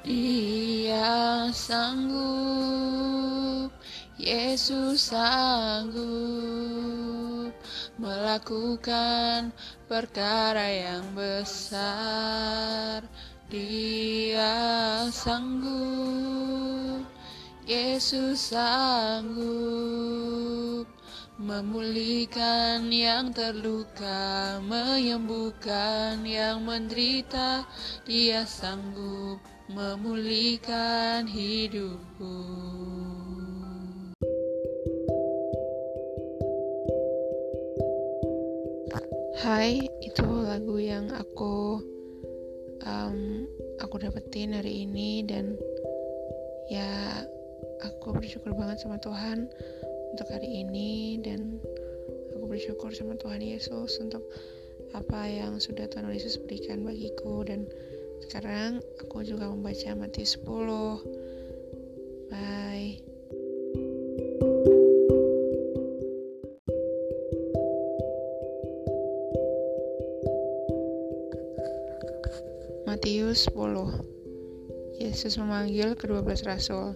Dia sanggup, Yesus sanggup melakukan perkara yang besar. Dia sanggup, Yesus sanggup memulihkan yang terluka, menyembuhkan yang menderita. Dia sanggup memulihkan hidupku. Hai, itu lagu yang aku um, aku dapetin hari ini dan ya aku bersyukur banget sama Tuhan untuk hari ini dan aku bersyukur sama Tuhan Yesus untuk apa yang sudah Tuhan Yesus berikan bagiku dan sekarang aku juga membaca Matius 10 bye. Matius 10 Yesus memanggil kedua belas rasul.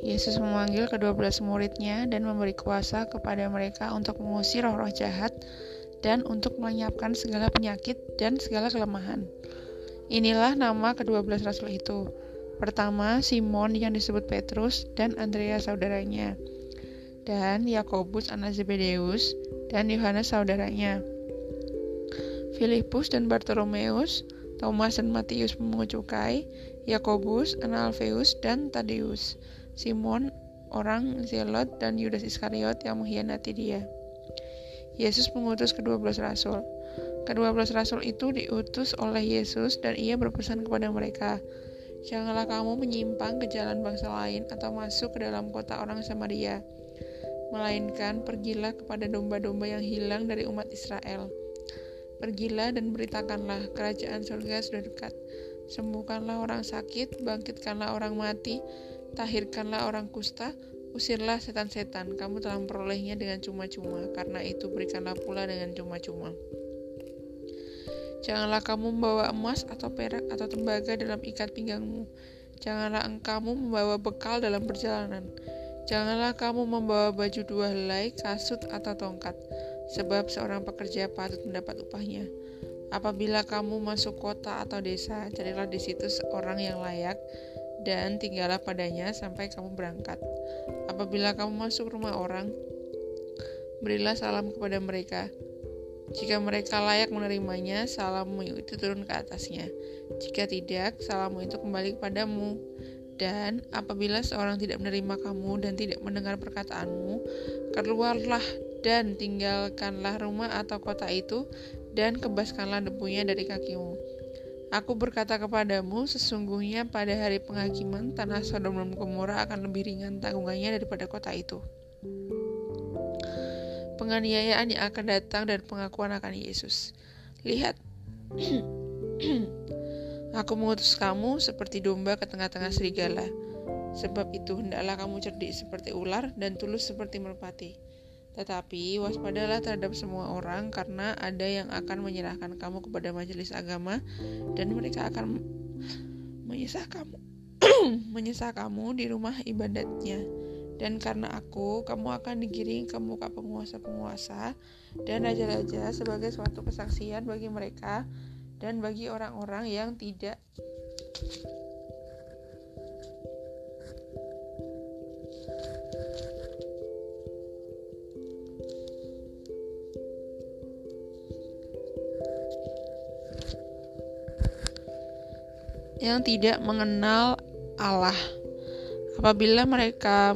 Yesus memanggil kedua belas muridnya dan memberi kuasa kepada mereka untuk mengusir roh-roh jahat dan untuk melenyapkan segala penyakit dan segala kelemahan. Inilah nama kedua belas rasul itu. Pertama, Simon yang disebut Petrus dan Andrea saudaranya. Dan Yakobus anak Zebedeus dan Yohanes saudaranya. Filipus dan Bartolomeus, Thomas dan Matius pemungut cukai, Yakobus, anak Alfeus dan Tadeus, Simon, orang Zelot, dan Yudas Iskariot yang mengkhianati dia. Yesus mengutus kedua belas rasul. Kedua belas rasul itu diutus oleh Yesus dan ia berpesan kepada mereka, Janganlah kamu menyimpang ke jalan bangsa lain atau masuk ke dalam kota orang Samaria, melainkan pergilah kepada domba-domba yang hilang dari umat Israel. Pergilah dan beritakanlah kerajaan surga sudah dekat. Sembuhkanlah orang sakit, bangkitkanlah orang mati, tahirkanlah orang kusta, usirlah setan-setan. Kamu telah memperolehnya dengan cuma-cuma, karena itu berikanlah pula dengan cuma-cuma. Janganlah kamu membawa emas atau perak atau tembaga dalam ikat pinggangmu. Janganlah engkamu membawa bekal dalam perjalanan. Janganlah kamu membawa baju dua helai, kasut atau tongkat, sebab seorang pekerja patut mendapat upahnya. Apabila kamu masuk kota atau desa, carilah di situ seorang yang layak dan tinggallah padanya sampai kamu berangkat. Apabila kamu masuk rumah orang, berilah salam kepada mereka. Jika mereka layak menerimanya, salammu itu turun ke atasnya. Jika tidak, salammu itu kembali kepadamu. Dan apabila seorang tidak menerima kamu dan tidak mendengar perkataanmu, keluarlah dan tinggalkanlah rumah atau kota itu dan kebaskanlah debunya dari kakimu. Aku berkata kepadamu, sesungguhnya pada hari penghakiman tanah Sodom dan Gomora akan lebih ringan tanggungannya daripada kota itu. Penganiayaan yang akan datang dan pengakuan akan Yesus. Lihat, aku mengutus kamu seperti domba ke tengah-tengah serigala. Sebab itu hendaklah kamu cerdik seperti ular dan tulus seperti merpati. Tetapi waspadalah terhadap semua orang karena ada yang akan menyerahkan kamu kepada majelis agama dan mereka akan menyisah kamu menyisah kamu di rumah ibadatnya. Dan karena aku, kamu akan digiring ke muka penguasa-penguasa dan raja-raja sebagai suatu kesaksian bagi mereka dan bagi orang-orang yang tidak yang tidak mengenal Allah. Apabila mereka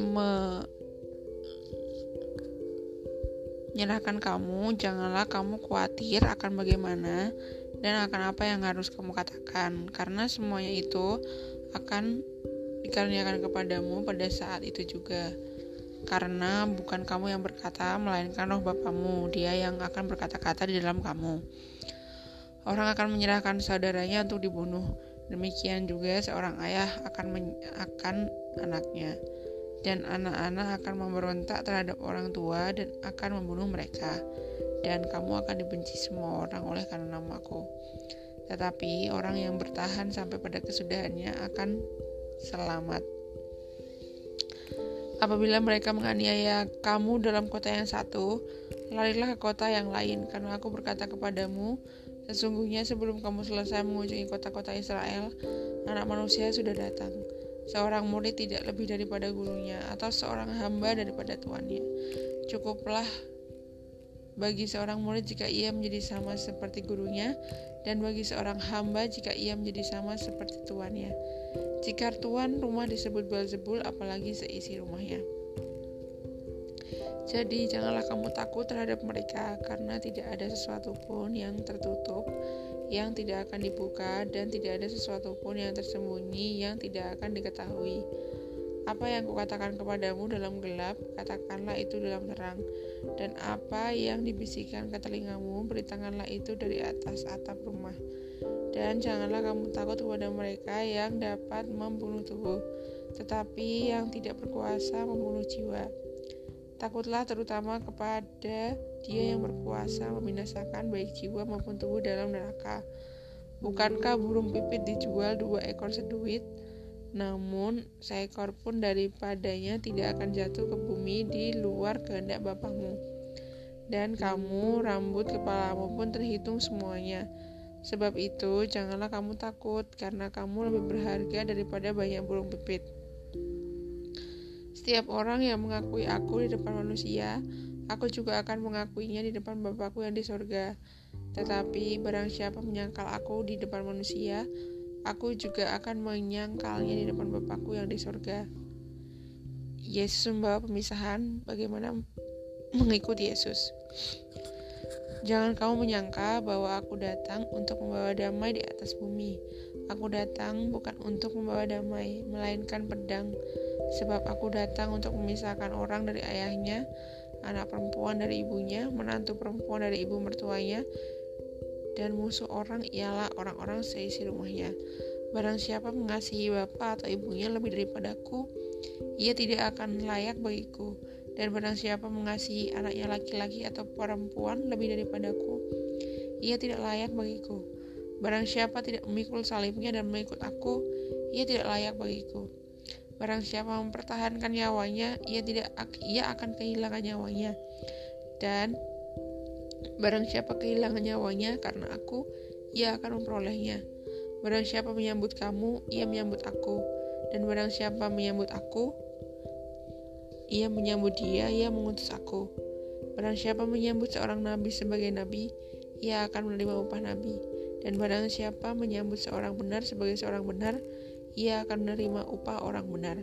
menyerahkan kamu, janganlah kamu khawatir akan bagaimana dan akan apa yang harus kamu katakan, karena semuanya itu akan dikaruniakan kepadamu pada saat itu juga. Karena bukan kamu yang berkata, melainkan roh Bapamu, dia yang akan berkata-kata di dalam kamu. Orang akan menyerahkan saudaranya untuk dibunuh, Demikian juga seorang ayah akan akan anaknya dan anak-anak akan memberontak terhadap orang tua dan akan membunuh mereka dan kamu akan dibenci semua orang oleh karena namaku. tetapi orang yang bertahan sampai pada kesudahannya akan selamat. Apabila mereka menganiaya kamu dalam kota yang satu, larilah ke kota yang lain, karena aku berkata kepadamu, sesungguhnya sebelum kamu selesai mengunjungi kota-kota Israel, anak manusia sudah datang. Seorang murid tidak lebih daripada gurunya, atau seorang hamba daripada tuannya. Cukuplah bagi seorang murid jika ia menjadi sama seperti gurunya, dan bagi seorang hamba jika ia menjadi sama seperti tuannya. Jika tuan rumah disebut Belzebul, apalagi seisi rumahnya. Jadi janganlah kamu takut terhadap mereka, karena tidak ada sesuatu pun yang tertutup, yang tidak akan dibuka, dan tidak ada sesuatu pun yang tersembunyi, yang tidak akan diketahui. Apa yang kukatakan kepadamu dalam gelap, katakanlah itu dalam terang. Dan apa yang dibisikkan ke telingamu, beritakanlah itu dari atas atap rumah. Dan janganlah kamu takut kepada mereka yang dapat membunuh tubuh, tetapi yang tidak berkuasa membunuh jiwa. Takutlah terutama kepada dia yang berkuasa membinasakan baik jiwa maupun tubuh dalam neraka. Bukankah burung pipit dijual dua ekor seduit? Namun, seekor pun daripadanya tidak akan jatuh ke bumi di luar kehendak Bapakmu. Dan kamu, rambut kepalamu pun terhitung semuanya. Sebab itu, janganlah kamu takut, karena kamu lebih berharga daripada banyak burung pipit. Setiap orang yang mengakui aku di depan manusia, aku juga akan mengakuinya di depan Bapakku yang di sorga. Tetapi barang siapa menyangkal aku di depan manusia, aku juga akan menyangkalnya di depan Bapakku yang di sorga. Yesus membawa pemisahan bagaimana mengikuti Yesus. Jangan kamu menyangka bahwa aku datang untuk membawa damai di atas bumi. Aku datang bukan untuk membawa damai, melainkan pedang. Sebab aku datang untuk memisahkan orang dari ayahnya, anak perempuan dari ibunya, menantu perempuan dari ibu mertuanya, dan musuh orang ialah orang-orang seisi rumahnya. Barang siapa mengasihi bapak atau ibunya lebih daripadaku, ia tidak akan layak bagiku. Dan barang siapa mengasihi anaknya laki-laki atau perempuan lebih daripadaku, ia tidak layak bagiku. Barang siapa tidak memikul salibnya dan mengikut aku, ia tidak layak bagiku. Barang siapa mempertahankan nyawanya, ia tidak ia akan kehilangan nyawanya. Dan Barang siapa kehilangan nyawanya karena aku, ia akan memperolehnya. Barang siapa menyambut kamu, ia menyambut aku. Dan barang siapa menyambut aku, ia menyambut dia, ia mengutus aku. Barang siapa menyambut seorang nabi sebagai nabi, ia akan menerima upah nabi. Dan barang siapa menyambut seorang benar sebagai seorang benar, ia akan menerima upah orang benar.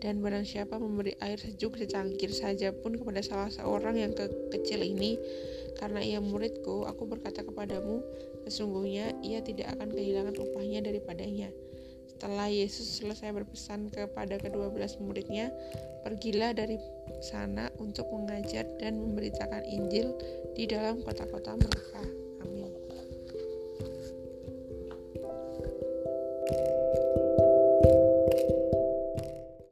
Dan barang siapa memberi air sejuk secangkir saja pun kepada salah seorang yang ke kecil ini, karena ia muridku, aku berkata kepadamu, sesungguhnya ia tidak akan kehilangan upahnya daripadanya. Setelah Yesus selesai berpesan kepada kedua belas muridnya, pergilah dari sana untuk mengajar dan memberitakan Injil di dalam kota-kota mereka.